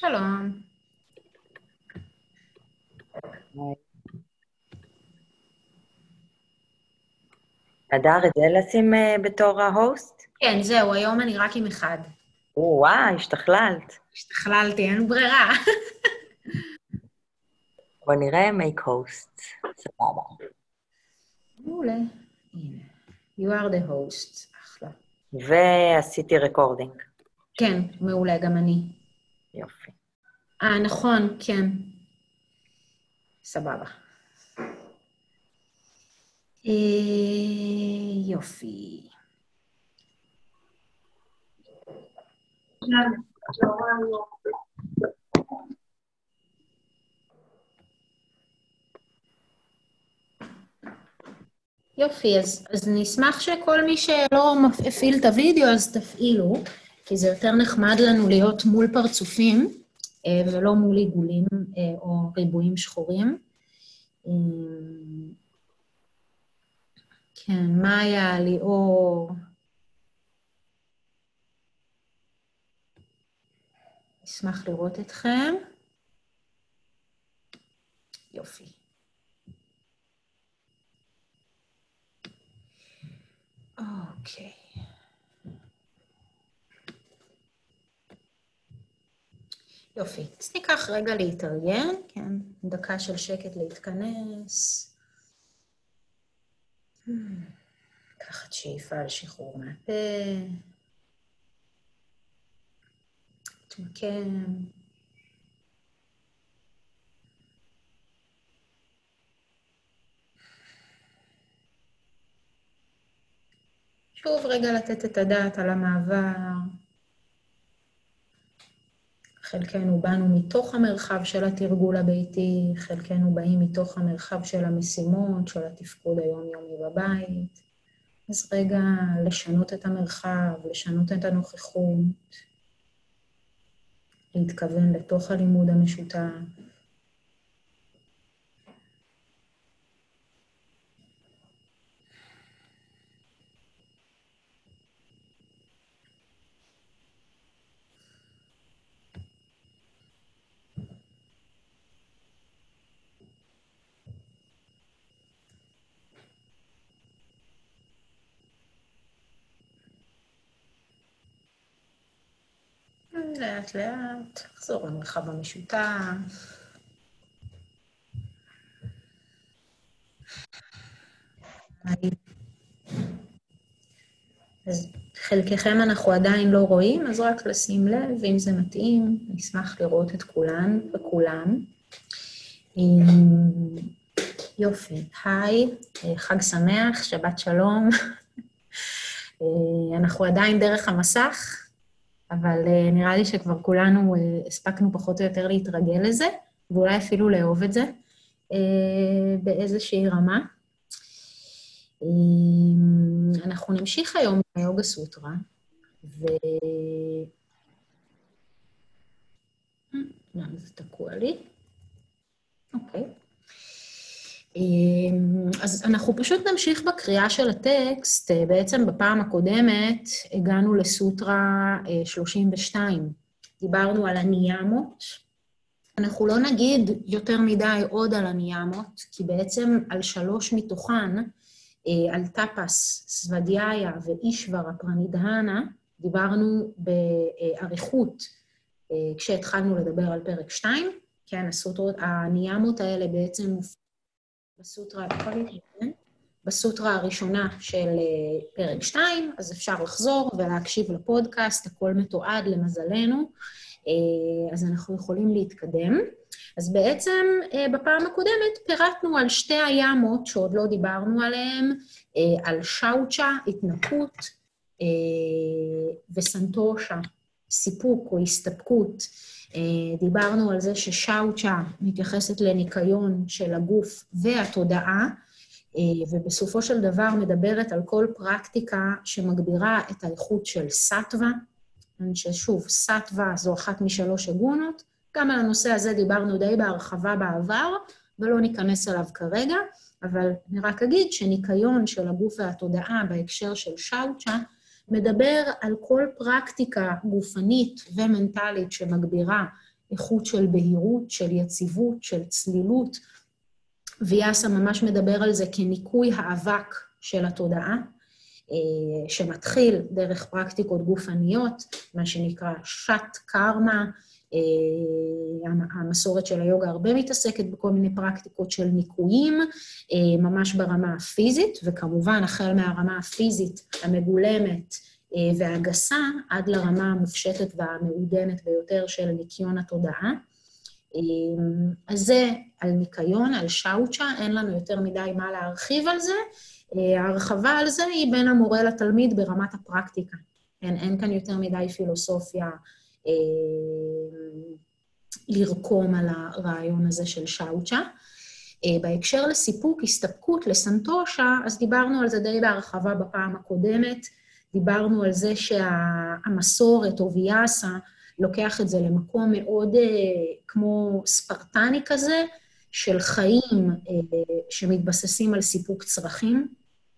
שלום. הדר, את זה לשים אה, בתור ההוסט? כן, זהו, היום אני רק עם אחד. וואי, השתכללת. השתכללתי, אין ברירה. בוא נראה מייק הוסט. סבבה. מעולה. הנה. You are the host. אחלה. ועשיתי רקורדינג. כן, מעולה, גם אני. יופי. אה, נכון, כן. סבבה. אה, יופי. יופי, אז, אז אני אשמח שכל מי שלא הפעיל את הוידאו, אז תפעילו, כי זה יותר נחמד לנו להיות מול פרצופים, אה, ולא מול עיגולים אה, או ריבועים שחורים. אה, כן, מאיה, ליאור. אשמח לראות אתכם. יופי. אוקיי. יופי. אז ניקח רגע להתארגן, כן? דקה של שקט להתכנס. לקחת שאיפה על שחרור מהפה. להתמקם. שוב רגע לתת את הדעת על המעבר. חלקנו באנו מתוך המרחב של התרגול הביתי, חלקנו באים מתוך המרחב של המשימות, של התפקוד היומיומי בבית. אז רגע לשנות את המרחב, לשנות את הנוכחות, להתכוון לתוך הלימוד המשותף. לאט לאט, לחזור למרחב המשותף. אז חלקכם אנחנו עדיין לא רואים, אז רק לשים לב, ואם זה מתאים, נשמח לראות את כולן וכולם. יופי, היי, חג שמח, שבת שלום. אנחנו עדיין דרך המסך, אבל uh, נראה לי שכבר כולנו uh, הספקנו פחות או יותר להתרגל לזה, ואולי אפילו לאהוב את זה uh, באיזושהי רמה. Um, אנחנו נמשיך היום עם היוגה סוטרה, ו... למה זה תקוע לי? אוקיי. אמ, אז אנחנו פשוט נמשיך בקריאה של הטקסט. אה, בעצם בפעם הקודמת הגענו לסוטרה 32. אה, דיברנו על הניאמות. אנחנו לא נגיד יותר מדי עוד על הניאמות, כי בעצם על שלוש מתוכן, אה, על טפס, סוודיאיה ואישברה פרנידהנה, דיברנו באריכות כשהתחלנו לדבר על פרק 2. כן, הסוטרות, הניאמות האלה בעצם בסוטרה, כן? בסוטרה הראשונה של אה, פרק 2, אז אפשר לחזור ולהקשיב לפודקאסט, הכל מתועד למזלנו, אה, אז אנחנו יכולים להתקדם. אז בעצם אה, בפעם הקודמת פירטנו על שתי הימות שעוד לא דיברנו עליהן, על שאוצ'ה, התנקות, וסנטושה, סיפוק או הסתפקות. אה, דיברנו על זה ששאוצ'ה מתייחסת לניקיון של הגוף והתודעה, אה, ובסופו של דבר מדברת על כל פרקטיקה שמגבירה את האיכות של סטווה, ששוב, סטווה זו אחת משלוש אגונות. גם על הנושא הזה דיברנו די בהרחבה בעבר, ולא ניכנס אליו כרגע, אבל אני רק אגיד שניקיון של הגוף והתודעה בהקשר של שאוצ'ה מדבר על כל פרקטיקה גופנית ומנטלית שמגבירה איכות של בהירות, של יציבות, של צלילות. ויאסה ממש מדבר על זה כניקוי האבק של התודעה, אה, שמתחיל דרך פרקטיקות גופניות, מה שנקרא שת קרמה. אה, המסורת של היוגה הרבה מתעסקת בכל מיני פרקטיקות של ניקויים, אה, ממש ברמה הפיזית, וכמובן, החל מהרמה הפיזית המגולמת והגסה, עד לרמה המופשטת והמעודנת ביותר של ניקיון התודעה. אז זה על ניקיון, על שאוצ'ה, אין לנו יותר מדי מה להרחיב על זה. ההרחבה על זה היא בין המורה לתלמיד ברמת הפרקטיקה. אין, אין כאן יותר מדי פילוסופיה אה, לרקום על הרעיון הזה של שאוצ'ה. אה, בהקשר לסיפוק, הסתפקות, לסנטושה, אז דיברנו על זה די בהרחבה בפעם הקודמת. דיברנו על זה שהמסורת, או ויאסה, לוקח את זה למקום מאוד אה, כמו ספרטני כזה, של חיים אה, שמתבססים על סיפוק צרכים,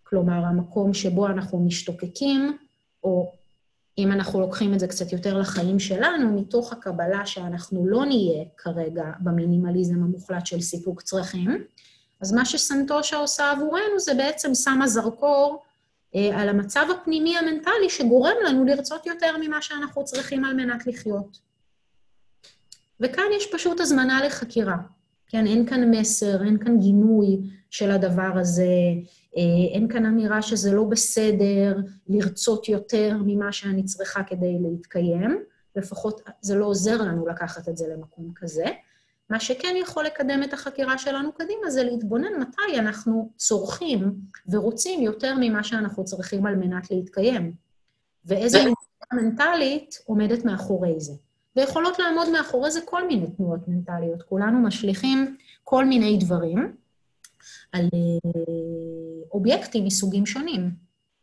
כלומר, המקום שבו אנחנו משתוקקים, או אם אנחנו לוקחים את זה קצת יותר לחיים שלנו, מתוך הקבלה שאנחנו לא נהיה כרגע במינימליזם המוחלט של סיפוק צרכים, אז מה שסנטושה עושה עבורנו זה בעצם שמה זרקור אה, על המצב הפנימי המנטלי שגורם לנו לרצות יותר ממה שאנחנו צריכים על מנת לחיות. וכאן יש פשוט הזמנה לחקירה. כן, אין כאן מסר, אין כאן גינוי של הדבר הזה, אה, אין כאן אמירה שזה לא בסדר לרצות יותר ממה שאני צריכה כדי להתקיים, לפחות זה לא עוזר לנו לקחת את זה למקום כזה. מה שכן יכול לקדם את החקירה שלנו קדימה זה להתבונן מתי אנחנו צורכים ורוצים יותר ממה שאנחנו צריכים על מנת להתקיים, ואיזה מנטלית עומדת מאחורי זה. ויכולות לעמוד מאחורי זה כל מיני תנועות מנטליות. כולנו משליכים כל מיני דברים על אה, אובייקטים מסוגים שונים.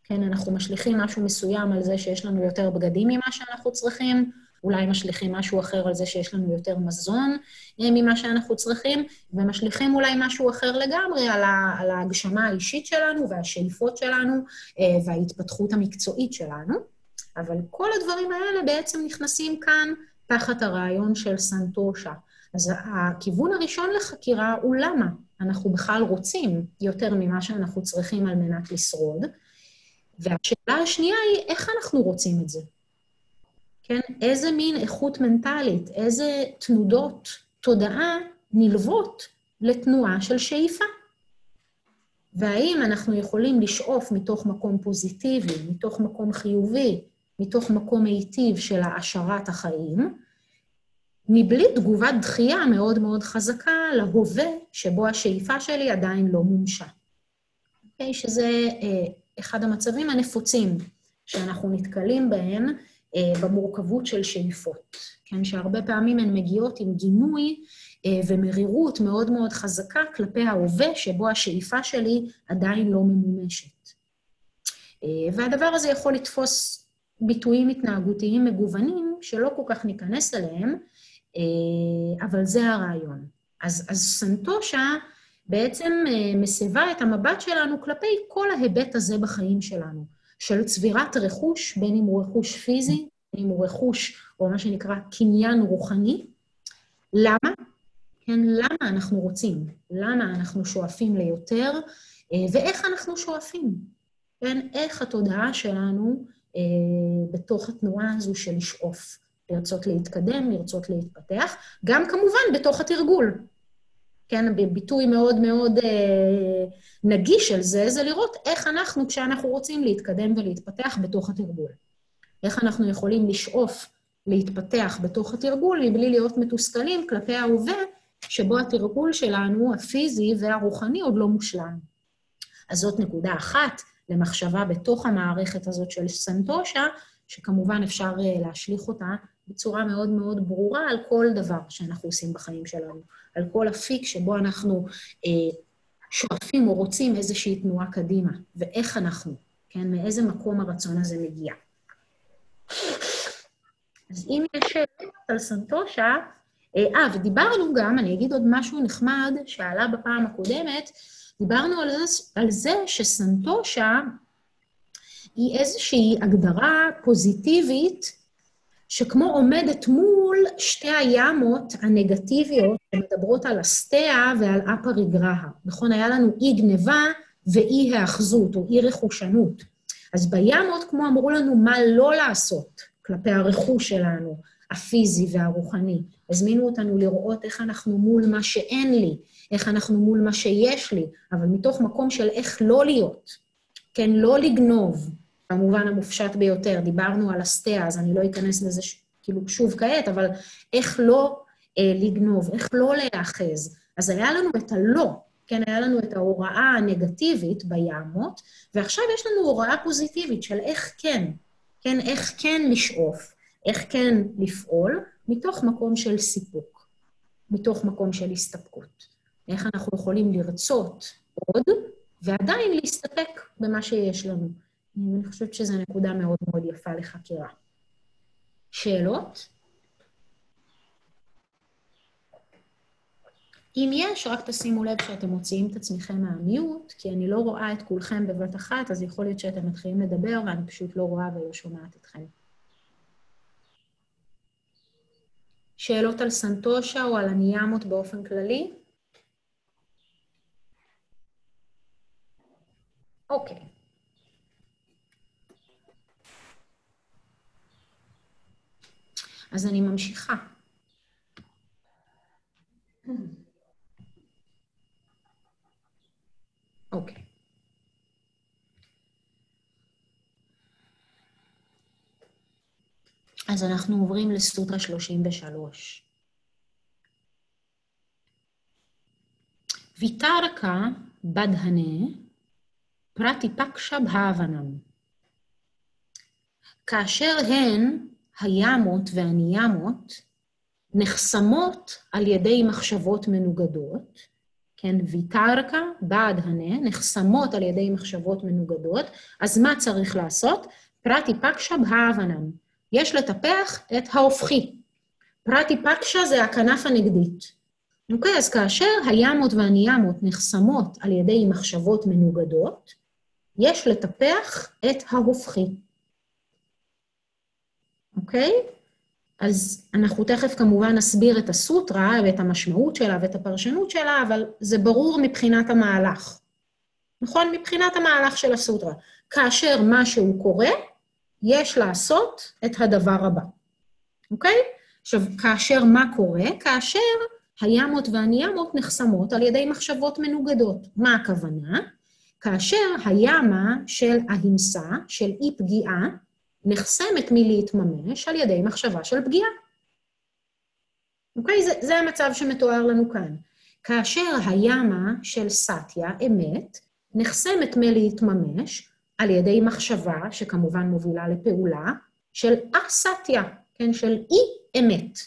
כן, אנחנו משליכים משהו מסוים על זה שיש לנו יותר בגדים ממה שאנחנו צריכים, אולי משליכים משהו אחר על זה שיש לנו יותר מזון אה, ממה שאנחנו צריכים, ומשליכים אולי משהו אחר לגמרי על, ה, על ההגשמה האישית שלנו והשאיפות שלנו אה, וההתפתחות המקצועית שלנו. אבל כל הדברים האלה בעצם נכנסים כאן תחת הרעיון של סנטושה. אז הכיוון הראשון לחקירה הוא למה אנחנו בכלל רוצים יותר ממה שאנחנו צריכים על מנת לשרוד. והשאלה השנייה היא, איך אנחנו רוצים את זה? כן? איזה מין איכות מנטלית, איזה תנודות תודעה נלוות לתנועה של שאיפה? והאם אנחנו יכולים לשאוף מתוך מקום פוזיטיבי, מתוך מקום חיובי, מתוך מקום מיטיב של העשרת החיים, מבלי תגובת דחייה מאוד מאוד חזקה להווה שבו השאיפה שלי עדיין לא מומשה. אוקיי? שזה אה, אחד המצבים הנפוצים שאנחנו נתקלים בהם אה, במורכבות של שאיפות. כן, שהרבה פעמים הן מגיעות עם גינוי אה, ומרירות מאוד מאוד חזקה כלפי ההווה שבו השאיפה שלי עדיין לא ממומשת. והדבר הזה יכול לתפוס ביטויים התנהגותיים מגוונים, שלא כל כך ניכנס אליהם, אבל זה הרעיון. אז, אז סנטושה בעצם אה, מסבה את המבט שלנו כלפי כל ההיבט הזה בחיים שלנו, של צבירת רכוש, בין אם הוא רכוש פיזי, בין אם הוא רכוש, או מה שנקרא קניין רוחני. למה? כן, למה אנחנו רוצים? למה אנחנו שואפים ליותר? אה, ואיך אנחנו שואפים? כן, איך התודעה שלנו אה, בתוך התנועה הזו של לשאוף, לרצות להתקדם, לרצות להתפתח, גם כמובן בתוך התרגול. כן, בביטוי מאוד מאוד אה, נגיש של זה, זה לראות איך אנחנו, כשאנחנו רוצים להתקדם ולהתפתח בתוך התרגול. איך אנחנו יכולים לשאוף להתפתח בתוך התרגול מבלי להיות מתוסכלים כלפי ההווה, שבו התרגול שלנו, הפיזי והרוחני, עוד לא מושלם. אז זאת נקודה אחת. למחשבה בתוך המערכת הזאת של סנטושה, שכמובן אפשר אה, להשליך אותה בצורה מאוד מאוד ברורה על כל דבר שאנחנו עושים בחיים שלנו, על כל אפיק שבו אנחנו אה, שואפים או רוצים איזושהי תנועה קדימה, ואיך אנחנו, כן, מאיזה מקום הרצון הזה מגיע. אז אם יש שאלות על סנטושה, אה, אה, ודיברנו גם, אני אגיד עוד משהו נחמד שעלה בפעם הקודמת, דיברנו על זה, על זה שסנטושה היא איזושהי הגדרה פוזיטיבית שכמו עומדת מול שתי הימות הנגטיביות שמדברות על אסתיה ועל אפריגרהה. נכון, היה לנו אי גניבה ואי היאחזות, או אי רכושנות. אז בימות, כמו אמרו לנו מה לא לעשות כלפי הרכוש שלנו, הפיזי והרוחני. הזמינו אותנו לראות איך אנחנו מול מה שאין לי, איך אנחנו מול מה שיש לי, אבל מתוך מקום של איך לא להיות. כן, לא לגנוב, במובן המופשט ביותר. דיברנו על אסתיה, אז אני לא אכנס לזה ש... כאילו שוב כעת, אבל איך לא אה, לגנוב, איך לא להיאחז. אז היה לנו את הלא, כן, היה לנו את ההוראה הנגטיבית בימות, ועכשיו יש לנו הוראה פוזיטיבית של איך כן, כן, איך כן לשאוף, איך כן לפעול, מתוך מקום של סיפוק, מתוך מקום של הסתפקות. איך אנחנו יכולים לרצות עוד, ועדיין להסתפק במה שיש לנו. אני חושבת שזו נקודה מאוד מאוד יפה לחקירה. שאלות? אם יש, רק תשימו לב שאתם מוציאים את עצמכם מהמיוט, כי אני לא רואה את כולכם בבת אחת, אז יכול להיות שאתם מתחילים לדבר ואני פשוט לא רואה ולא שומעת אתכם. שאלות על סנטושה או על הניאמות באופן כללי? אוקיי. אז אני ממשיכה. אוקיי. אז אנחנו עוברים לסוטרה 33. ויתרקה בדהנה פרטיפקשה בהבנם. כאשר הן, הימות והניאמות, נחסמות על ידי מחשבות מנוגדות, כן, ויתרקה, בהדהנה, נחסמות על ידי מחשבות מנוגדות, אז מה צריך לעשות? פרטי פקשה בהבנם. יש לטפח את ההופכי. פרטי פקשה זה הכנף הנגדית. אוקיי, אז כאשר הימות והניאמות נחסמות על ידי מחשבות מנוגדות, יש לטפח את ההופכי. אוקיי? אז אנחנו תכף כמובן נסביר את הסוטרה ואת המשמעות שלה ואת הפרשנות שלה, אבל זה ברור מבחינת המהלך. נכון? מבחינת המהלך של הסוטרה. כאשר משהו קורה, יש לעשות את הדבר הבא, אוקיי? עכשיו, כאשר מה קורה? כאשר הימות והניאמות נחסמות על ידי מחשבות מנוגדות. מה הכוונה? כאשר הימה של ההמסה, של אי פגיעה, נחסמת מלהתממש על ידי מחשבה של פגיעה. אוקיי? זה, זה המצב שמתואר לנו כאן. כאשר הימה של סטיה, אמת, נחסמת מלהתממש על ידי מחשבה, שכמובן מובילה לפעולה, של אסתיה, כן? של אי-אמת.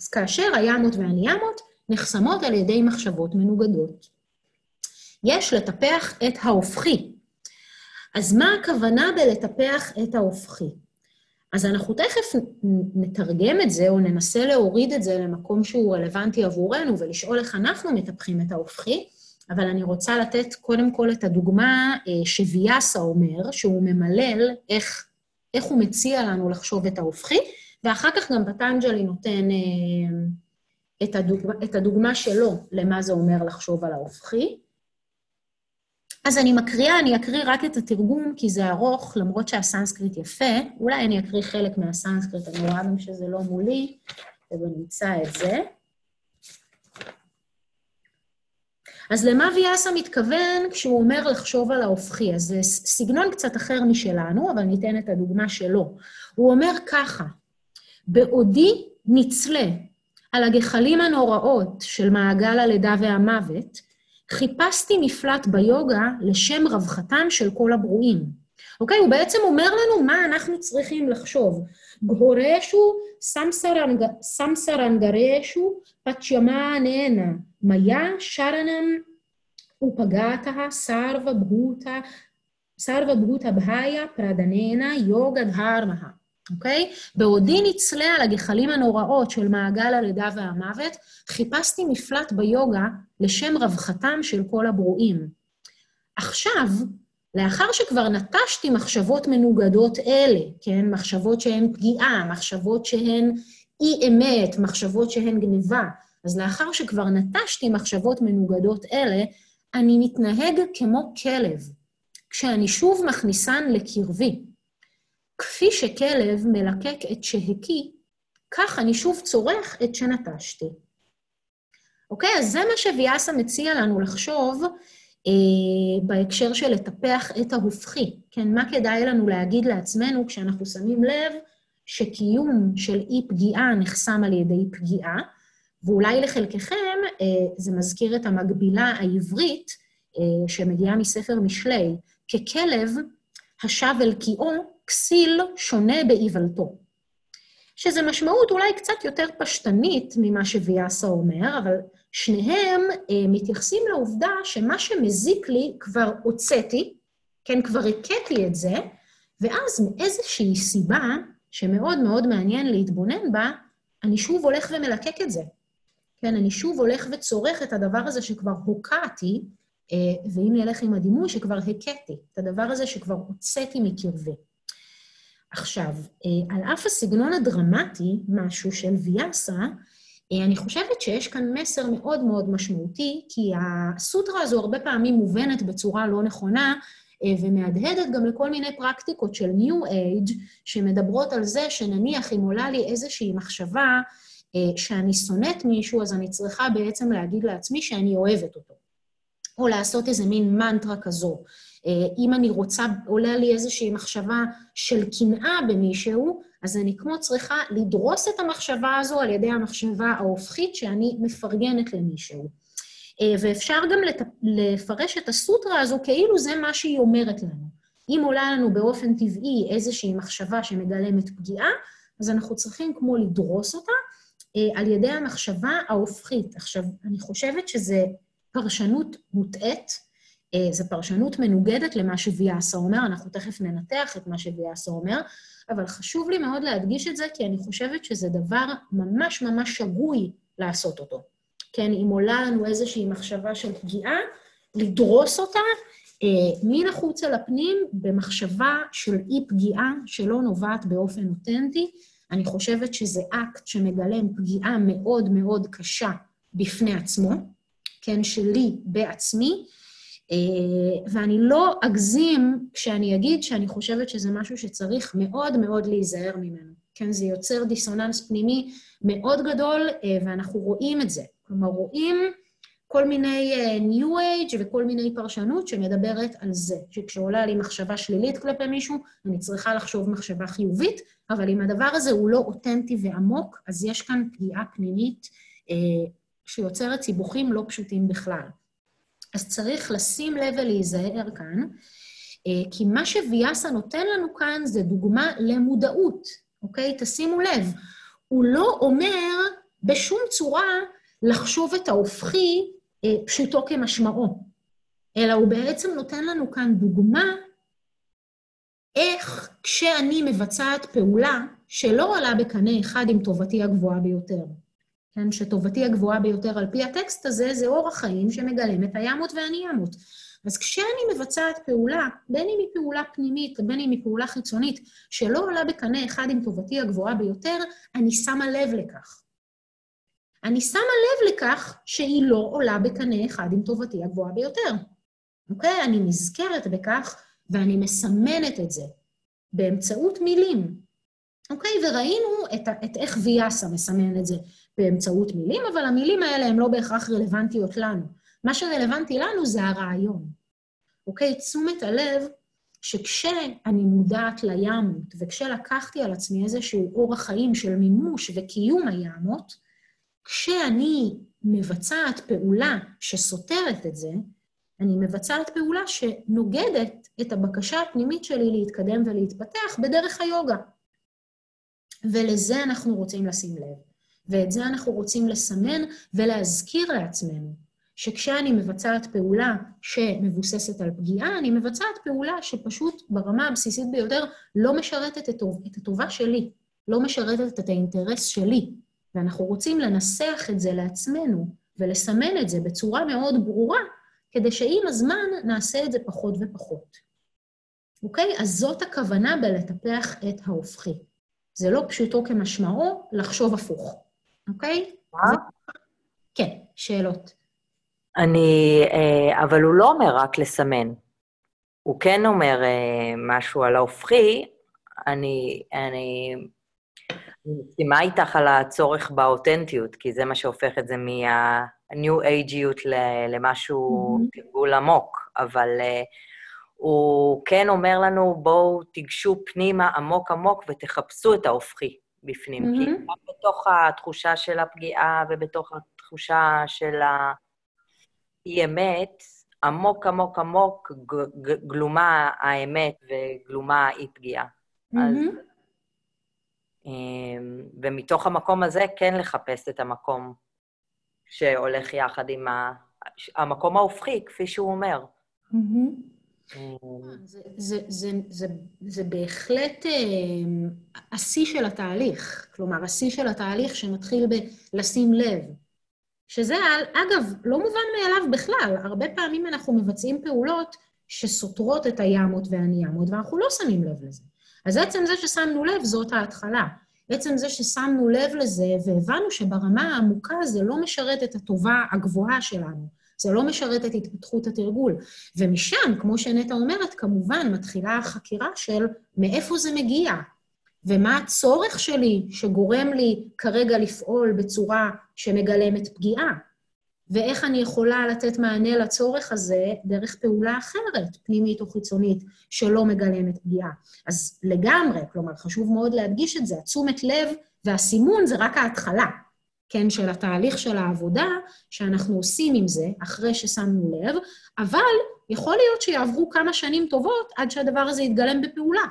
אז כאשר הימות והניאמות נחסמות על ידי מחשבות מנוגדות. יש לטפח את ההופכי, אז מה הכוונה בלטפח את ההופכי? אז אנחנו תכף נתרגם את זה, או ננסה להוריד את זה למקום שהוא רלוונטי עבורנו, ולשאול איך אנחנו מטפחים את ההופכי, אבל אני רוצה לתת קודם כל את הדוגמה אה, שוויאסה אומר, שהוא ממלל איך, איך הוא מציע לנו לחשוב את ההופכי, ואחר כך גם פטנג'לי נותן אה, את הדוגמה, את הדוגמה שלו למה זה אומר לחשוב על ההופכי. אז אני מקריאה, אני אקריא רק את התרגום, כי זה ארוך, למרות שהסנסקריט יפה. אולי אני אקריא חלק מהסנסקריט, אני רואה גם שזה לא מולי, ונמצא את זה. אז למה ויאסה מתכוון כשהוא אומר לחשוב על ההופכי? אז זה סגנון קצת אחר משלנו, אבל ניתן את הדוגמה שלו. הוא אומר ככה, בעודי נצלה על הגחלים הנוראות של מעגל הלידה והמוות, חיפשתי מפלט ביוגה לשם רווחתם של כל הברואים. אוקיי? הוא בעצם אומר לנו מה אנחנו צריכים לחשוב. גהורשו סמסרנגרשו פצ'ימאננה, מיה שרנם ופגעתה סרווה בהותה, סרווה בהותה בהיה פרדננה יוגה דהרמהה. אוקיי? בעודי נצלה על הגחלים הנוראות של מעגל הלידה והמוות, חיפשתי מפלט ביוגה לשם רווחתם של כל הברואים. עכשיו, לאחר שכבר נטשתי מחשבות מנוגדות אלה, כן? מחשבות שהן פגיעה, מחשבות שהן אי-אמת, מחשבות שהן גניבה, אז לאחר שכבר נטשתי מחשבות מנוגדות אלה, אני מתנהג כמו כלב, כשאני שוב מכניסן לקרבי. כפי שכלב מלקק את שהקי, כך אני שוב צורך את שנטשתי. אוקיי? אז זה מה שוויאסה מציע לנו לחשוב אה, בהקשר של לטפח את ההופכי. כן, מה כדאי לנו להגיד לעצמנו כשאנחנו שמים לב שקיום של אי-פגיעה נחסם על ידי פגיעה, ואולי לחלקכם אה, זה מזכיר את המקבילה העברית אה, שמגיעה מספר משלי, ככלב השב אל קיאו, כסיל שונה באיוולתו. שזו משמעות אולי קצת יותר פשטנית ממה שוויאסה אומר, אבל שניהם אה, מתייחסים לעובדה שמה שמזיק לי כבר הוצאתי, כן, כבר הכיתי את זה, ואז מאיזושהי סיבה, שמאוד מאוד מעניין להתבונן בה, אני שוב הולך ומלקק את זה. כן, אני שוב הולך וצורך את הדבר הזה שכבר הוקעתי, אה, ואם נלך עם הדימוי, שכבר הכיתי, את הדבר הזה שכבר הוצאתי מקרבי. עכשיו, אה, על אף הסגנון הדרמטי, משהו של ויאסה, אה, אני חושבת שיש כאן מסר מאוד מאוד משמעותי, כי הסוטרה הזו הרבה פעמים מובנת בצורה לא נכונה, אה, ומהדהדת גם לכל מיני פרקטיקות של New Age, שמדברות על זה שנניח אם עולה לי איזושהי מחשבה שאני שונאת מישהו, אז אני צריכה בעצם להגיד לעצמי שאני אוהבת אותו. או לעשות איזה מין מנטרה כזו. אה, אם אני רוצה, עולה לי איזושהי מחשבה של קנאה במישהו, אז אני כמו צריכה לדרוס את המחשבה הזו על ידי המחשבה ההופכית שאני מפרגנת למישהו. אה, ואפשר גם לפרש את הסוטרה הזו כאילו זה מה שהיא אומרת לנו. אם עולה לנו באופן טבעי איזושהי מחשבה שמגלמת פגיעה, אז אנחנו צריכים כמו לדרוס אותה אה, על ידי המחשבה ההופכית. עכשיו, אני חושבת שזה פרשנות מוטעית, זו פרשנות מנוגדת למה שוויאסה אומר, אנחנו תכף ננתח את מה שוויאסה אומר, אבל חשוב לי מאוד להדגיש את זה, כי אני חושבת שזה דבר ממש ממש שגוי לעשות אותו. כן, אם עולה לנו איזושהי מחשבה של פגיעה, לדרוס אותה אה, מן החוץ אל הפנים במחשבה של אי-פגיעה שלא נובעת באופן אותנטי. אני חושבת שזה אקט שמגלם פגיעה מאוד מאוד קשה בפני עצמו, כן, שלי בעצמי, אה, ואני לא אגזים כשאני אגיד שאני חושבת שזה משהו שצריך מאוד מאוד להיזהר ממנו. כן, זה יוצר דיסוננס פנימי מאוד גדול, אה, ואנחנו רואים את זה. כלומר, רואים כל מיני אה, New Age וכל מיני פרשנות שמדברת על זה, שכשעולה לי מחשבה שלילית כלפי מישהו, אני צריכה לחשוב מחשבה חיובית, אבל אם הדבר הזה הוא לא אותנטי ועמוק, אז יש כאן פגיעה פנימית שיוצרת סיבוכים לא פשוטים בכלל. אז צריך לשים לב ולהיזהר כאן, אה, כי מה שוויאסה נותן לנו כאן זה דוגמה למודעות, אוקיי? תשימו לב, הוא לא אומר בשום צורה לחשוב את ההופכי אה, פשוטו כמשמעו, אלא הוא בעצם נותן לנו כאן דוגמה איך כשאני מבצעת פעולה שלא עולה בקנה אחד עם טובתי הגבוהה ביותר. כן, שטובתי הגבוהה ביותר על פי הטקסט הזה, זה אורח חיים שמגלם את הימות והניימות. אז כשאני מבצעת פעולה, בין אם היא פעולה פנימית, בין אם היא פעולה חיצונית, שלא עולה בקנה אחד עם טובתי הגבוהה ביותר, אני שמה לב לכך. אני שמה לב לכך שהיא לא עולה בקנה אחד עם טובתי הגבוהה ביותר. אוקיי? אני נזכרת בכך ואני מסמנת את זה באמצעות מילים. אוקיי? וראינו את, את איך ויאסה מסמן את זה באמצעות מילים, אבל המילים האלה הן לא בהכרח רלוונטיות לנו. מה שרלוונטי לנו זה הרעיון. אוקיי? תשומת הלב שכשאני מודעת לימות, וכשלקחתי על עצמי איזשהו אורח חיים של מימוש וקיום הימות, כשאני מבצעת פעולה שסותרת את זה, אני מבצעת פעולה שנוגדת את הבקשה הפנימית שלי להתקדם ולהתפתח בדרך היוגה. ולזה אנחנו רוצים לשים לב. ואת זה אנחנו רוצים לסמן ולהזכיר לעצמנו, שכשאני מבצעת פעולה שמבוססת על פגיעה, אני מבצעת פעולה שפשוט ברמה הבסיסית ביותר לא משרתת את, את הטובה שלי, לא משרתת את האינטרס שלי. ואנחנו רוצים לנסח את זה לעצמנו ולסמן את זה בצורה מאוד ברורה, כדי שעם הזמן נעשה את זה פחות ופחות. אוקיי? אז זאת הכוונה בלטפח את ההופכי. זה לא פשוטו כמשמעו לחשוב הפוך, אוקיי? מה? כן, שאלות. אני, אה, אבל הוא לא אומר רק לסמן. הוא כן אומר אה, משהו על ההופכי. אני, אני אני מסכימה איתך על הצורך באותנטיות, כי זה מה שהופך את זה מה-new ageיות למשהו, Mhm. תרגול עמוק, אבל uh, הוא כן אומר לנו, בואו תיגשו פנימה עמוק עמוק ותחפשו את ההופכי בפנים, כי Mhm. גם בתוך התחושה של הפגיעה ובתוך התחושה של האי-אמת, עמוק עמוק עמוק גלומה האמת וגלומה האי-פגיעה. אז מהמם. אמ, ומתוך המקום הזה כן לחפש את המקום שהולך יחד עם ה... המקום ההופכי, כפי שהוא אומר. מהמם. אמ, זה, זה, זה, זה, זה בהחלט אה, השיא של התהליך. כלומר, השיא של התהליך שמתחיל בלשים לב. שזה, אגב, לא מובן מאליו בכלל. הרבה פעמים אנחנו מבצעים פעולות שסותרות את הימות והניאמות, ואנחנו לא שמים לב לזה. אז עצם זה ששמנו לב, זאת ההתחלה. עצם זה ששמנו לב לזה והבנו שברמה העמוקה זה לא משרת את הטובה הגבוהה שלנו. זה לא משרת את התפתחות התרגול. ומשם, כמו שנטע אומרת, כמובן מתחילה החקירה של מאיפה זה מגיע, ומה הצורך שלי שגורם לי כרגע לפעול בצורה שמגלמת פגיעה, ואיך אני יכולה לתת מענה לצורך הזה דרך פעולה אחרת, פנימית או חיצונית, שלא מגלמת פגיעה. אז לגמרי, כלומר, חשוב מאוד להדגיש את זה, התשומת לב והסימון זה רק ההתחלה, כן, של התהליך של העבודה שאנחנו עושים עם זה, אחרי ששמנו לב, אבל יכול להיות שיעברו כמה שנים טובות עד שהדבר הזה יתגלם בפעולה.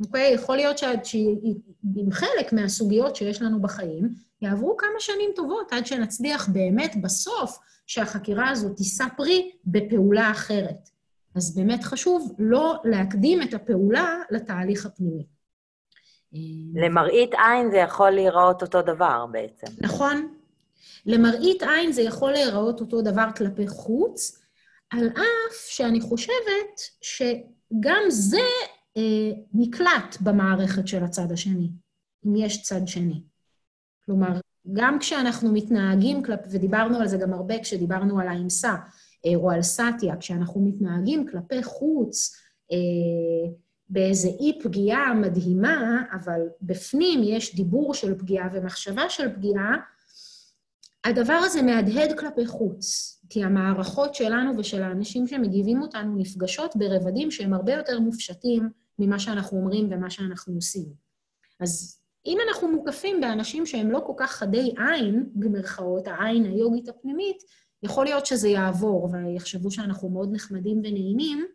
אוקיי? יכול להיות שעם חלק מהסוגיות שיש לנו בחיים, יעברו כמה שנים טובות עד שנצליח באמת בסוף שהחקירה הזאת תישא פרי בפעולה אחרת. אז באמת חשוב לא להקדים את הפעולה לתהליך הפנימי. למראית עין זה יכול להיראות אותו דבר בעצם. נכון. למראית עין זה יכול להיראות אותו דבר כלפי חוץ, על אף שאני חושבת שגם זה אה, נקלט במערכת של הצד השני, אם יש צד שני. כלומר, גם כשאנחנו מתנהגים כלפי, ודיברנו על זה גם הרבה כשדיברנו על האמסה, אה, או על סאטיה, כשאנחנו מתנהגים כלפי חוץ, אה, באיזו אי פגיעה מדהימה, אבל בפנים יש דיבור של פגיעה ומחשבה של פגיעה, הדבר הזה מהדהד כלפי חוץ, כי המערכות שלנו ושל האנשים שמגיבים אותנו נפגשות ברבדים שהם הרבה יותר מופשטים ממה שאנחנו אומרים ומה שאנחנו עושים. אז אם אנחנו מוקפים באנשים שהם לא כל כך חדי עין, במרכאות, העין היוגית הפנימית, יכול להיות שזה יעבור ויחשבו שאנחנו מאוד נחמדים ונעימים,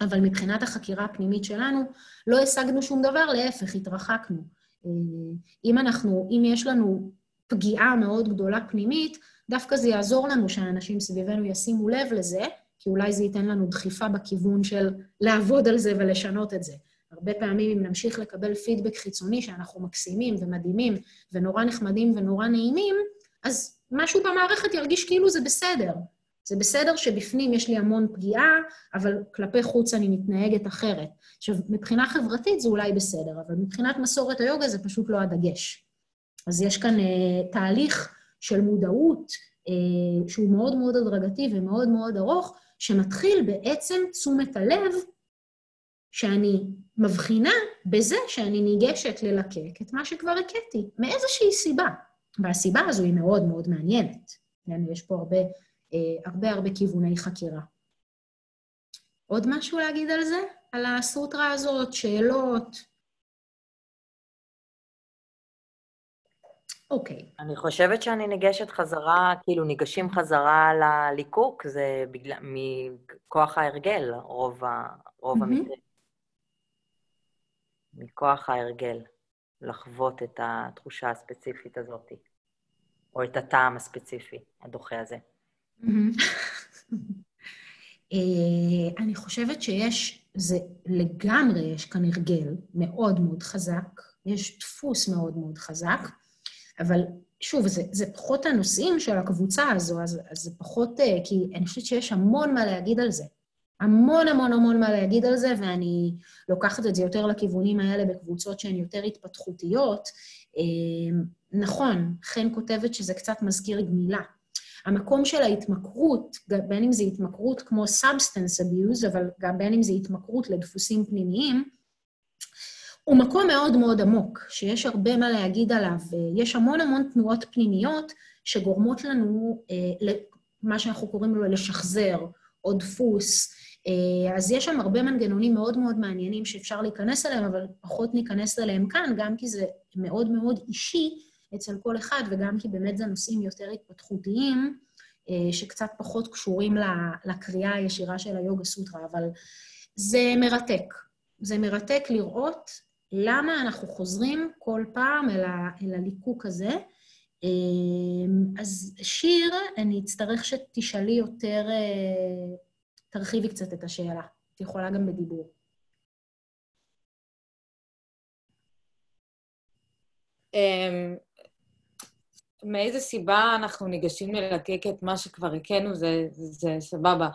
אבל מבחינת החקירה הפנימית שלנו, לא השגנו שום דבר, להפך, התרחקנו. אם אנחנו, אם יש לנו פגיעה מאוד גדולה פנימית, דווקא זה יעזור לנו שהאנשים סביבנו ישימו לב לזה, כי אולי זה ייתן לנו דחיפה בכיוון של לעבוד על זה ולשנות את זה. הרבה פעמים אם נמשיך לקבל פידבק חיצוני שאנחנו מקסימים ומדהימים ונורא נחמדים ונורא נעימים, אז משהו במערכת ירגיש כאילו זה בסדר. זה בסדר שבפנים יש לי המון פגיעה, אבל כלפי חוץ אני מתנהגת אחרת. עכשיו, מבחינה חברתית זה אולי בסדר, אבל מבחינת מסורת היוגה זה פשוט לא הדגש. אז יש כאן uh, תהליך של מודעות uh, שהוא מאוד מאוד הדרגתי ומאוד מאוד ארוך, שמתחיל בעצם תשומת הלב שאני מבחינה בזה שאני ניגשת ללקק את מה שכבר הכיתי, מאיזושהי סיבה. והסיבה הזו היא מאוד מאוד מעניינת. יש פה הרבה, הרבה הרבה כיווני חקירה. עוד משהו להגיד על זה? על הסוטרה הזאת? שאלות? אוקיי. אני חושבת שאני ניגשת חזרה, כאילו ניגשים חזרה לליקוק, זה בגלל, מכוח ההרגל, רוב, ה, רוב Mhm. המקרים. מכוח ההרגל, לחוות את התחושה הספציפית הזאת, או את הטעם הספציפי, הדוחה הזה. מהמם. אה, אני חושבת שיש, זה לגמרי, יש כאן הרגל מאוד מאוד חזק, יש דפוס מאוד מאוד חזק, אבל שוב, זה, זה פחות הנושאים של הקבוצה הזו, אז, אז זה פחות, אה, כי אני חושבת שיש המון מה להגיד על זה. המון המון המון מה להגיד על זה, ואני לוקחת את זה יותר לכיוונים האלה בקבוצות שהן יותר התפתחותיות. אמ, נכון, חן כותבת שזה קצת מזכיר גמילה. המקום של ההתמכרות, בין אם זו התמכרות כמו substance abuse, אבל גם בין אם זו התמכרות לדפוסים פנימיים, הוא מקום מאוד מאוד עמוק, שיש הרבה מה להגיד עליו. יש המון המון תנועות פנימיות שגורמות לנו, אה, מה שאנחנו קוראים לו לשחזר, או דפוס. אה, אז יש שם הרבה מנגנונים מאוד מאוד מעניינים שאפשר להיכנס אליהם, אבל פחות ניכנס אליהם כאן, גם כי זה מאוד מאוד אישי אצל כל אחד, וגם כי באמת זה נושאים יותר התפתחותיים, אה, שקצת פחות קשורים לקריאה הישירה של היוגה סוטרה, אבל זה מרתק. זה מרתק לראות למה אנחנו חוזרים כל פעם אל, ה, אל הליקוק הזה. אה, אז שיר, אני אצטרך שתשאלי יותר, תרחיבי קצת את השאלה. את יכולה גם בדיבור. אמ, מאיזה סיבה אנחנו ניגשים ללקק את מה שכבר הכינו, זה, זה סבבה,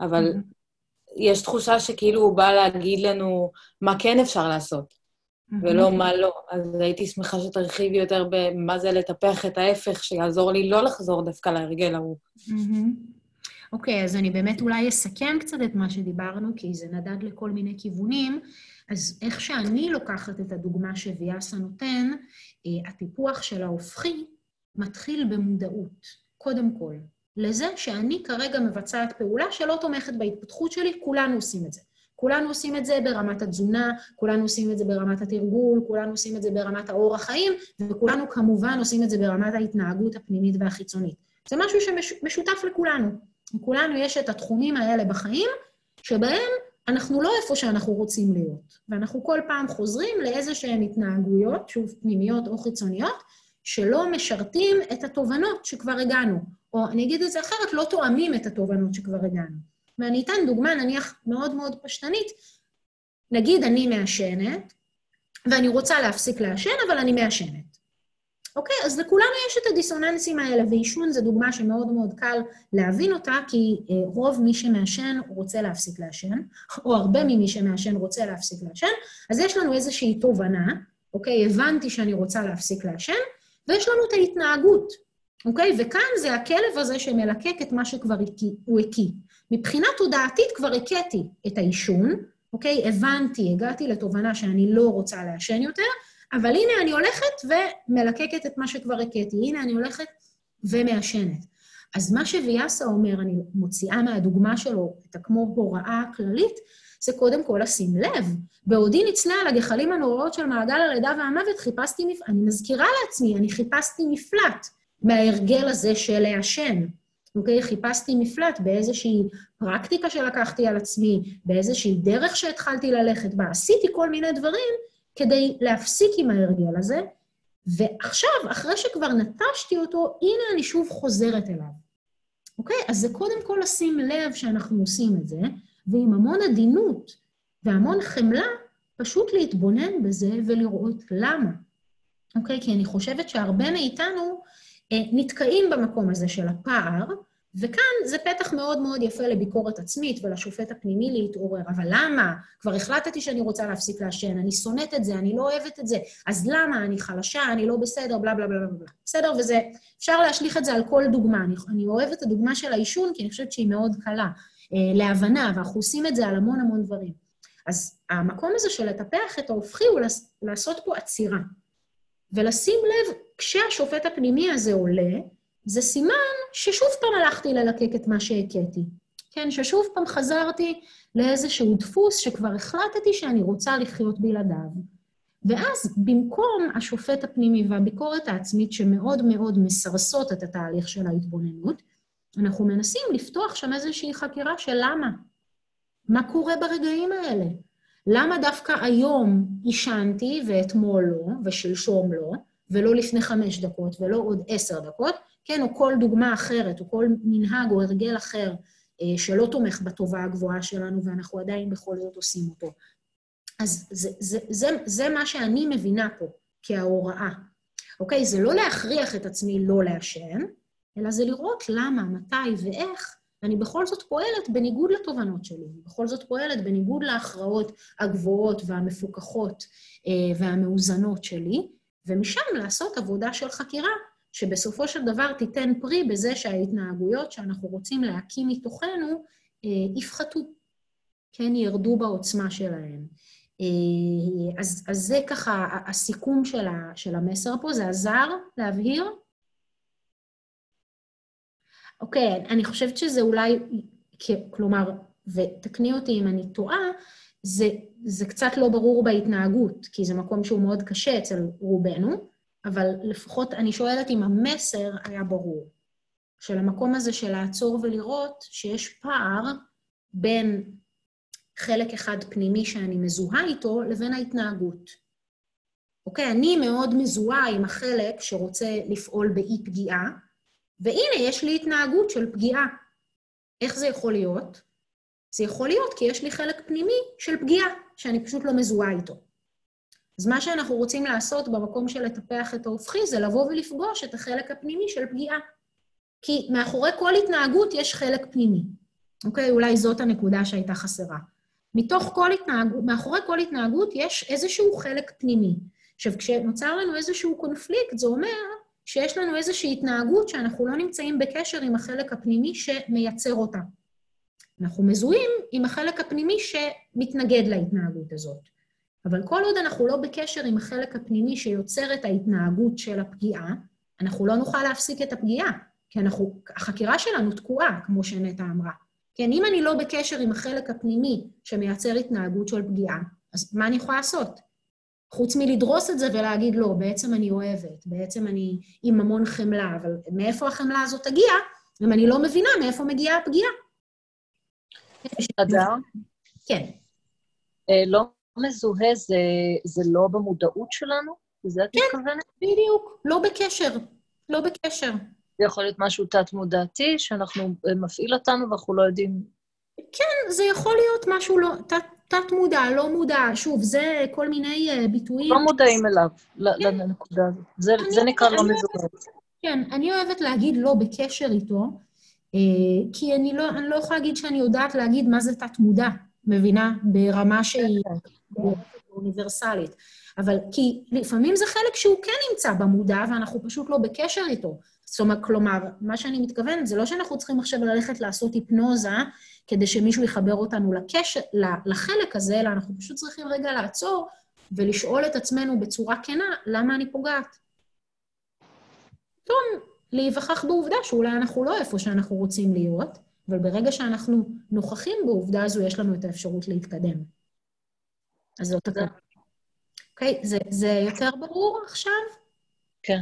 אבל mm-hmm. יש תחושה שכאילו הוא בא להגיד לנו מה כן אפשר לעשות, mm-hmm. ולא מה לא. אז הייתי שמחה שתרחיבי יותר במה זה לטפח את ההפך, שיעזור לי לא לחזור דווקא להרגל ההוא. Mm-hmm. אוקיי, אז אני באמת אולי אסכם קצת את מה שדיברנו, כי זה נדד לכל מיני כיוונים. אז איך שאני לוקחת את הדוגמה שוויאסה נותן, אה, הטיפוח של ההופכי מתחיל במודעות, קודם כל. לזה שאני כרגע מבצעת פעולה שלא תומכת בהתפתחות שלי, כולנו עושים את זה. כולנו עושים את זה ברמת התזונה, כולנו עושים את זה ברמת התרגול, כולנו עושים את זה ברמת האורח חיים, וכולנו כמובן עושים את זה ברמת ההתנהגות הפנימית והחיצונית. זה משהו שמשותף לכולנו. לכולנו יש את התחומים האלה בחיים, שבהם אנחנו לא איפה שאנחנו רוצים להיות. ואנחנו כל פעם חוזרים לאיזה שהן התנהגויות, שוב, פנימיות או חיצוניות, שלא משרתים את התובנות שכבר הגענו. או אני אגיד את זה אחרת, לא תואמים את התובנות שכבר הגענו. ואני אתן דוגמה, נניח, מאוד מאוד פשטנית. נגיד אני מעשנת, ואני רוצה להפסיק לעשן, אבל אני מעשנת. אוקיי? אז לכולנו יש את הדיסוננסים האלה, ועישון זו דוגמה שמאוד מאוד קל להבין אותה, כי אה, רוב מי שמעשן רוצה להפסיק לעשן, או הרבה ממי שמעשן רוצה להפסיק לעשן, אז יש לנו איזושהי תובנה, אוקיי? הבנתי שאני רוצה להפסיק לעשן, ויש לנו את ההתנהגות, אוקיי? וכאן זה הכלב הזה שמלקק את מה שכבר הוא הקיא. מבחינה תודעתית כבר הכיתי את העישון, אוקיי? הבנתי, הגעתי לתובנה שאני לא רוצה לעשן יותר, אבל הנה אני הולכת ומלקקת את מה שכבר הכיתי, הנה אני הולכת ומעשנת. אז מה שוויאסה אומר, אני מוציאה מהדוגמה שלו את הכמו הוראה כללית, זה קודם כל לשים לב. בעודי נצלה על הגחלים הנוראות של מעגל הלידה והמוות, חיפשתי, מפ... אני מזכירה לעצמי, אני חיפשתי מפלט מההרגל הזה של לעשן. אוקיי? חיפשתי מפלט באיזושהי פרקטיקה שלקחתי על עצמי, באיזושהי דרך שהתחלתי ללכת בה. עשיתי כל מיני דברים כדי להפסיק עם ההרגל הזה, ועכשיו, אחרי שכבר נטשתי אותו, הנה אני שוב חוזרת אליו. אוקיי? אז זה קודם כל לשים לב שאנחנו עושים את זה, ועם המון עדינות והמון חמלה, פשוט להתבונן בזה ולראות למה. אוקיי? כי אני חושבת שהרבה מאיתנו אה, נתקעים במקום הזה של הפער, וכאן זה פתח מאוד מאוד יפה לביקורת עצמית ולשופט הפנימי להתעורר. אבל למה? כבר החלטתי שאני רוצה להפסיק לעשן, אני שונאת את זה, אני לא אוהבת את זה, אז למה? אני חלשה, אני לא בסדר, בלה בלה בלה בלה. בסדר? וזה, אפשר להשליך את זה על כל דוגמה. אני, אני אוהבת את הדוגמה של העישון, כי אני חושבת שהיא מאוד קלה להבנה, ואנחנו עושים את זה על המון המון דברים. אז המקום הזה של לטפח את ההופכי הוא לעשות פה עצירה. ולשים לב, כשהשופט הפנימי הזה עולה, זה סימן ששוב פעם הלכתי ללקק את מה שהכיתי. כן, ששוב פעם חזרתי לאיזשהו דפוס שכבר החלטתי שאני רוצה לחיות בלעדיו. ואז במקום השופט הפנימי והביקורת העצמית שמאוד מאוד מסרסות את התהליך של ההתבוננות, אנחנו מנסים לפתוח שם איזושהי חקירה של למה. מה קורה ברגעים האלה? למה דווקא היום עישנתי ואתמול לא, ושלשום לא, ולא לפני חמש דקות ולא עוד עשר דקות, כן, או כל דוגמה אחרת, או כל מנהג או הרגל אחר אה, שלא תומך בטובה הגבוהה שלנו, ואנחנו עדיין בכל זאת עושים אותו. אז זה, זה, זה, זה מה שאני מבינה פה כההוראה. אוקיי? זה לא להכריח את עצמי לא לעשן, אלא זה לראות למה, מתי ואיך אני בכל זאת פועלת בניגוד לתובנות שלי, בכל זאת פועלת בניגוד להכרעות הגבוהות והמפוקחות אה, והמאוזנות שלי, ומשם לעשות עבודה של חקירה, שבסופו של דבר תיתן פרי בזה שההתנהגויות שאנחנו רוצים להקים מתוכנו אה, יפחתו, כן, ירדו בעוצמה שלהם. אה, אז, אז זה ככה הסיכום של, ה, של המסר פה, זה עזר להבהיר? אוקיי, אני חושבת שזה אולי, כלומר, ותקני אותי אם אני טועה, זה, זה קצת לא ברור בהתנהגות, כי זה מקום שהוא מאוד קשה אצל רובנו, אבל לפחות אני שואלת אם המסר היה ברור. של המקום הזה של לעצור ולראות שיש פער בין חלק אחד פנימי שאני מזוהה איתו לבין ההתנהגות. אוקיי, אני מאוד מזוהה עם החלק שרוצה לפעול באי פגיעה, והנה, יש לי התנהגות של פגיעה. איך זה יכול להיות? זה יכול להיות כי יש לי חלק פנימי של פגיעה, שאני פשוט לא מזוהה איתו. אז מה שאנחנו רוצים לעשות במקום של לטפח את ההופכי זה לבוא ולפגוש את החלק הפנימי של פגיעה. כי מאחורי כל התנהגות יש חלק פנימי. אוקיי? אולי זאת הנקודה שהייתה חסרה. מתוך כל התנהגות, מאחורי כל התנהגות יש איזשהו חלק פנימי. עכשיו, כשנוצר לנו איזשהו קונפליקט, זה אומר שיש לנו איזושהי התנהגות שאנחנו לא נמצאים בקשר עם החלק הפנימי שמייצר אותה. אנחנו מזוהים עם החלק הפנימי שמתנגד להתנהגות הזאת. אבל כל עוד אנחנו לא בקשר עם החלק הפנימי שיוצר את ההתנהגות של הפגיעה, אנחנו לא נוכל להפסיק את הפגיעה, כי אנחנו, החקירה שלנו תקועה, כמו שנטע אמרה. כן, אם אני לא בקשר עם החלק הפנימי שמייצר התנהגות של פגיעה, אז מה אני יכולה לעשות? חוץ מלדרוס את זה ולהגיד, לא, בעצם אני אוהבת, בעצם אני עם המון חמלה, אבל מאיפה החמלה הזאת תגיע, אם אני לא מבינה מאיפה מגיעה הפגיעה? אדר? כן. אה, לא מזוהה זה, זה לא במודעות שלנו? לזה את כן, מתכוונת? בדיוק. לא בקשר. לא בקשר. זה יכול להיות משהו תת-מודעתי, שאנחנו, אה, מפעיל אותנו ואנחנו לא יודעים... כן, זה יכול להיות משהו לא... תת-מודע, לא מודע. שוב, זה כל מיני uh, ביטויים... לא מודעים אליו, כן. לנקודה הזאת. זה, זה נקרא לא מזוהה. כן, אני אוהבת להגיד לא בקשר איתו, אה, כי אני לא, אני לא יכולה להגיד שאני יודעת להגיד מה זה תת-מודע, מבינה? ברמה שהיא אוניברסלית. אבל כי לפעמים זה חלק שהוא כן נמצא במודע, ואנחנו פשוט לא בקשר איתו. זאת אומרת, כלומר, מה שאני מתכוונת, זה לא שאנחנו צריכים עכשיו ללכת לעשות היפנוזה כדי שמישהו יחבר אותנו לקשר, לחלק הזה, אלא אנחנו פשוט צריכים רגע לעצור ולשאול את עצמנו בצורה כנה, למה אני פוגעת? פתאום להיווכח בעובדה שאולי אנחנו לא איפה שאנחנו רוצים להיות, אבל ברגע שאנחנו נוכחים בעובדה הזו, יש לנו את האפשרות להתקדם. אז זאת הכוונה. אוקיי, זה יותר ברור עכשיו? כן.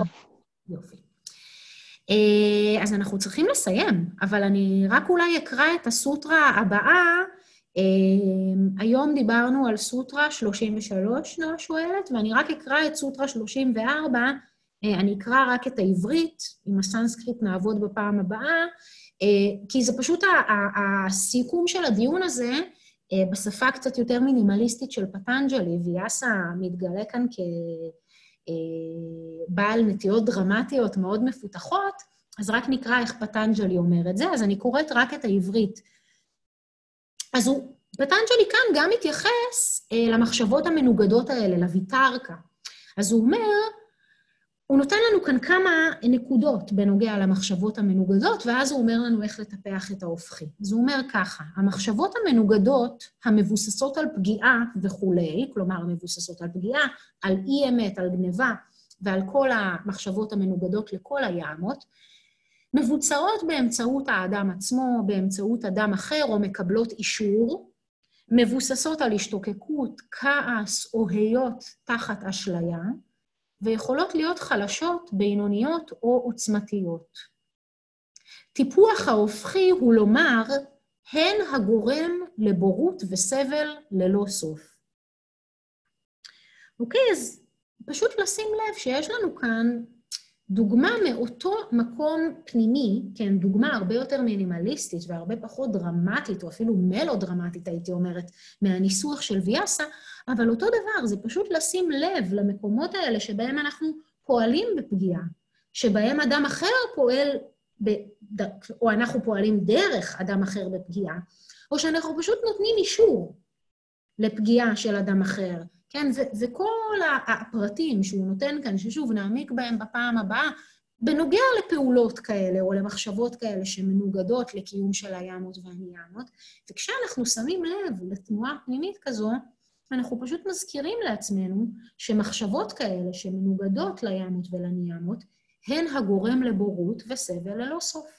יופי. אה, אז אנחנו צריכים לסיים, אבל אני רק אולי אקרא את הסוטרה הבאה. אה, היום דיברנו על סוטרה 33, נועה שואלת, ואני רק אקרא את סוטרה 34, אה, אני אקרא רק את העברית, עם הסנסקריט נעבוד בפעם הבאה, אה, כי זה פשוט הסיכום של הדיון הזה בשפה קצת יותר מינימליסטית של פטנג'לי, ויאסה מתגלה כאן כבעל נטיות דרמטיות מאוד מפותחות, אז רק נקרא איך פטנג'לי אומר את זה, אז אני קוראת רק את העברית. אז הוא, פטנג'לי כאן גם מתייחס למחשבות המנוגדות האלה, לויטרקה. אז הוא אומר, הוא נותן לנו כאן כמה נקודות בנוגע למחשבות המנוגדות, ואז הוא אומר לנו איך לטפח את ההופכי. אז הוא אומר ככה, המחשבות המנוגדות, המבוססות על פגיעה וכולי, כלומר, המבוססות על פגיעה, על אי-אמת, על גניבה, ועל כל המחשבות המנוגדות לכל היעמות, מבוצעות באמצעות האדם עצמו, באמצעות אדם אחר, או מקבלות אישור, מבוססות על השתוקקות, כעס או היות תחת אשליה, ויכולות להיות חלשות, בינוניות או עוצמתיות. טיפוח ההופכי הוא לומר, הן הגורם לבורות וסבל ללא סוף. אוקיי, אז פשוט לשים לב שיש לנו כאן דוגמה מאותו מקום פנימי, כן, דוגמה הרבה יותר מינימליסטית והרבה פחות דרמטית, או אפילו מלו-דרמטית, הייתי אומרת, מהניסוח של ויאסה, אבל אותו דבר, זה פשוט לשים לב למקומות האלה שבהם אנחנו פועלים בפגיעה, שבהם אדם אחר פועל בד... או אנחנו פועלים דרך אדם אחר בפגיעה, או שאנחנו פשוט נותנים אישור לפגיעה של אדם אחר. כן, ו- וכל הפרטים שהוא נותן כאן, ששוב, נעמיק בהם בפעם הבאה, בנוגע לפעולות כאלה או למחשבות כאלה שמנוגדות לקיום של הימות והניאמות, וכשאנחנו שמים לב לתנועה פנימית כזו, אנחנו פשוט מזכירים לעצמנו שמחשבות כאלה שמנוגדות לימות ולניאמות, הן הגורם לבורות וסבל ללא סוף.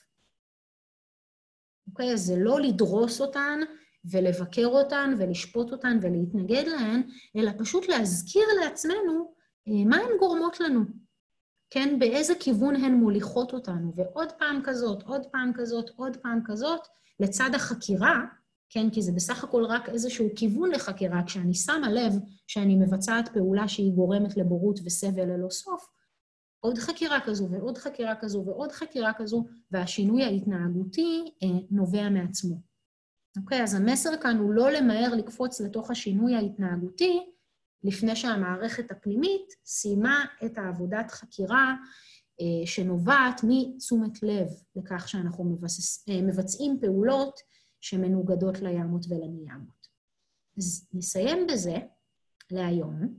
אוקיי? אז זה לא לדרוס אותן ולבקר אותן ולשפוט אותן ולהתנגד להן, אלא פשוט להזכיר לעצמנו אה, מה הן גורמות לנו. כן, באיזה כיוון הן מוליכות אותנו, ועוד פעם כזאת, עוד פעם כזאת, עוד פעם כזאת, לצד החקירה, כן, כי זה בסך הכל רק איזשהו כיוון לחקירה, כשאני שמה לב שאני מבצעת פעולה שהיא גורמת לבורות וסבל ללא סוף, עוד חקירה כזו ועוד חקירה כזו ועוד חקירה כזו, והשינוי ההתנהגותי אה, נובע מעצמו. אוקיי, אז המסר כאן הוא לא למהר לקפוץ לתוך השינוי ההתנהגותי, לפני שהמערכת הפנימית סיימה את העבודת חקירה אה, שנובעת מתשומת לב לכך שאנחנו מבסס, אה, מבצעים פעולות שמנוגדות לימות ולניאמות. אז נסיים בזה להיום.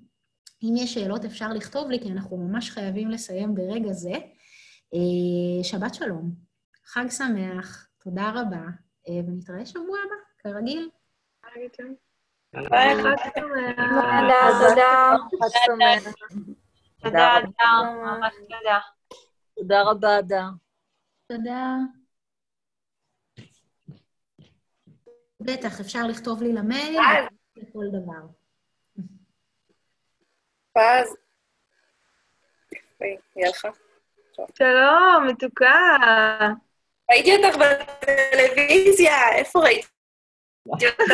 אם יש שאלות אפשר לכתוב לי, כי אנחנו ממש חייבים לסיים ברגע זה. אה, שבת שלום, חג שמח, תודה רבה, ונתראה שבוע הבא, כרגיל. ביי, חג שמח. תודה, תודה. תודה, אדר, ממש תודה. תודה רבה, אדר. תודה. בטח, אפשר לכתוב לי למייל, לכל דבר. פז. לך. שלום, מתוקה. ראיתי אותך בטלוויזיה, איפה ראיתי אותך?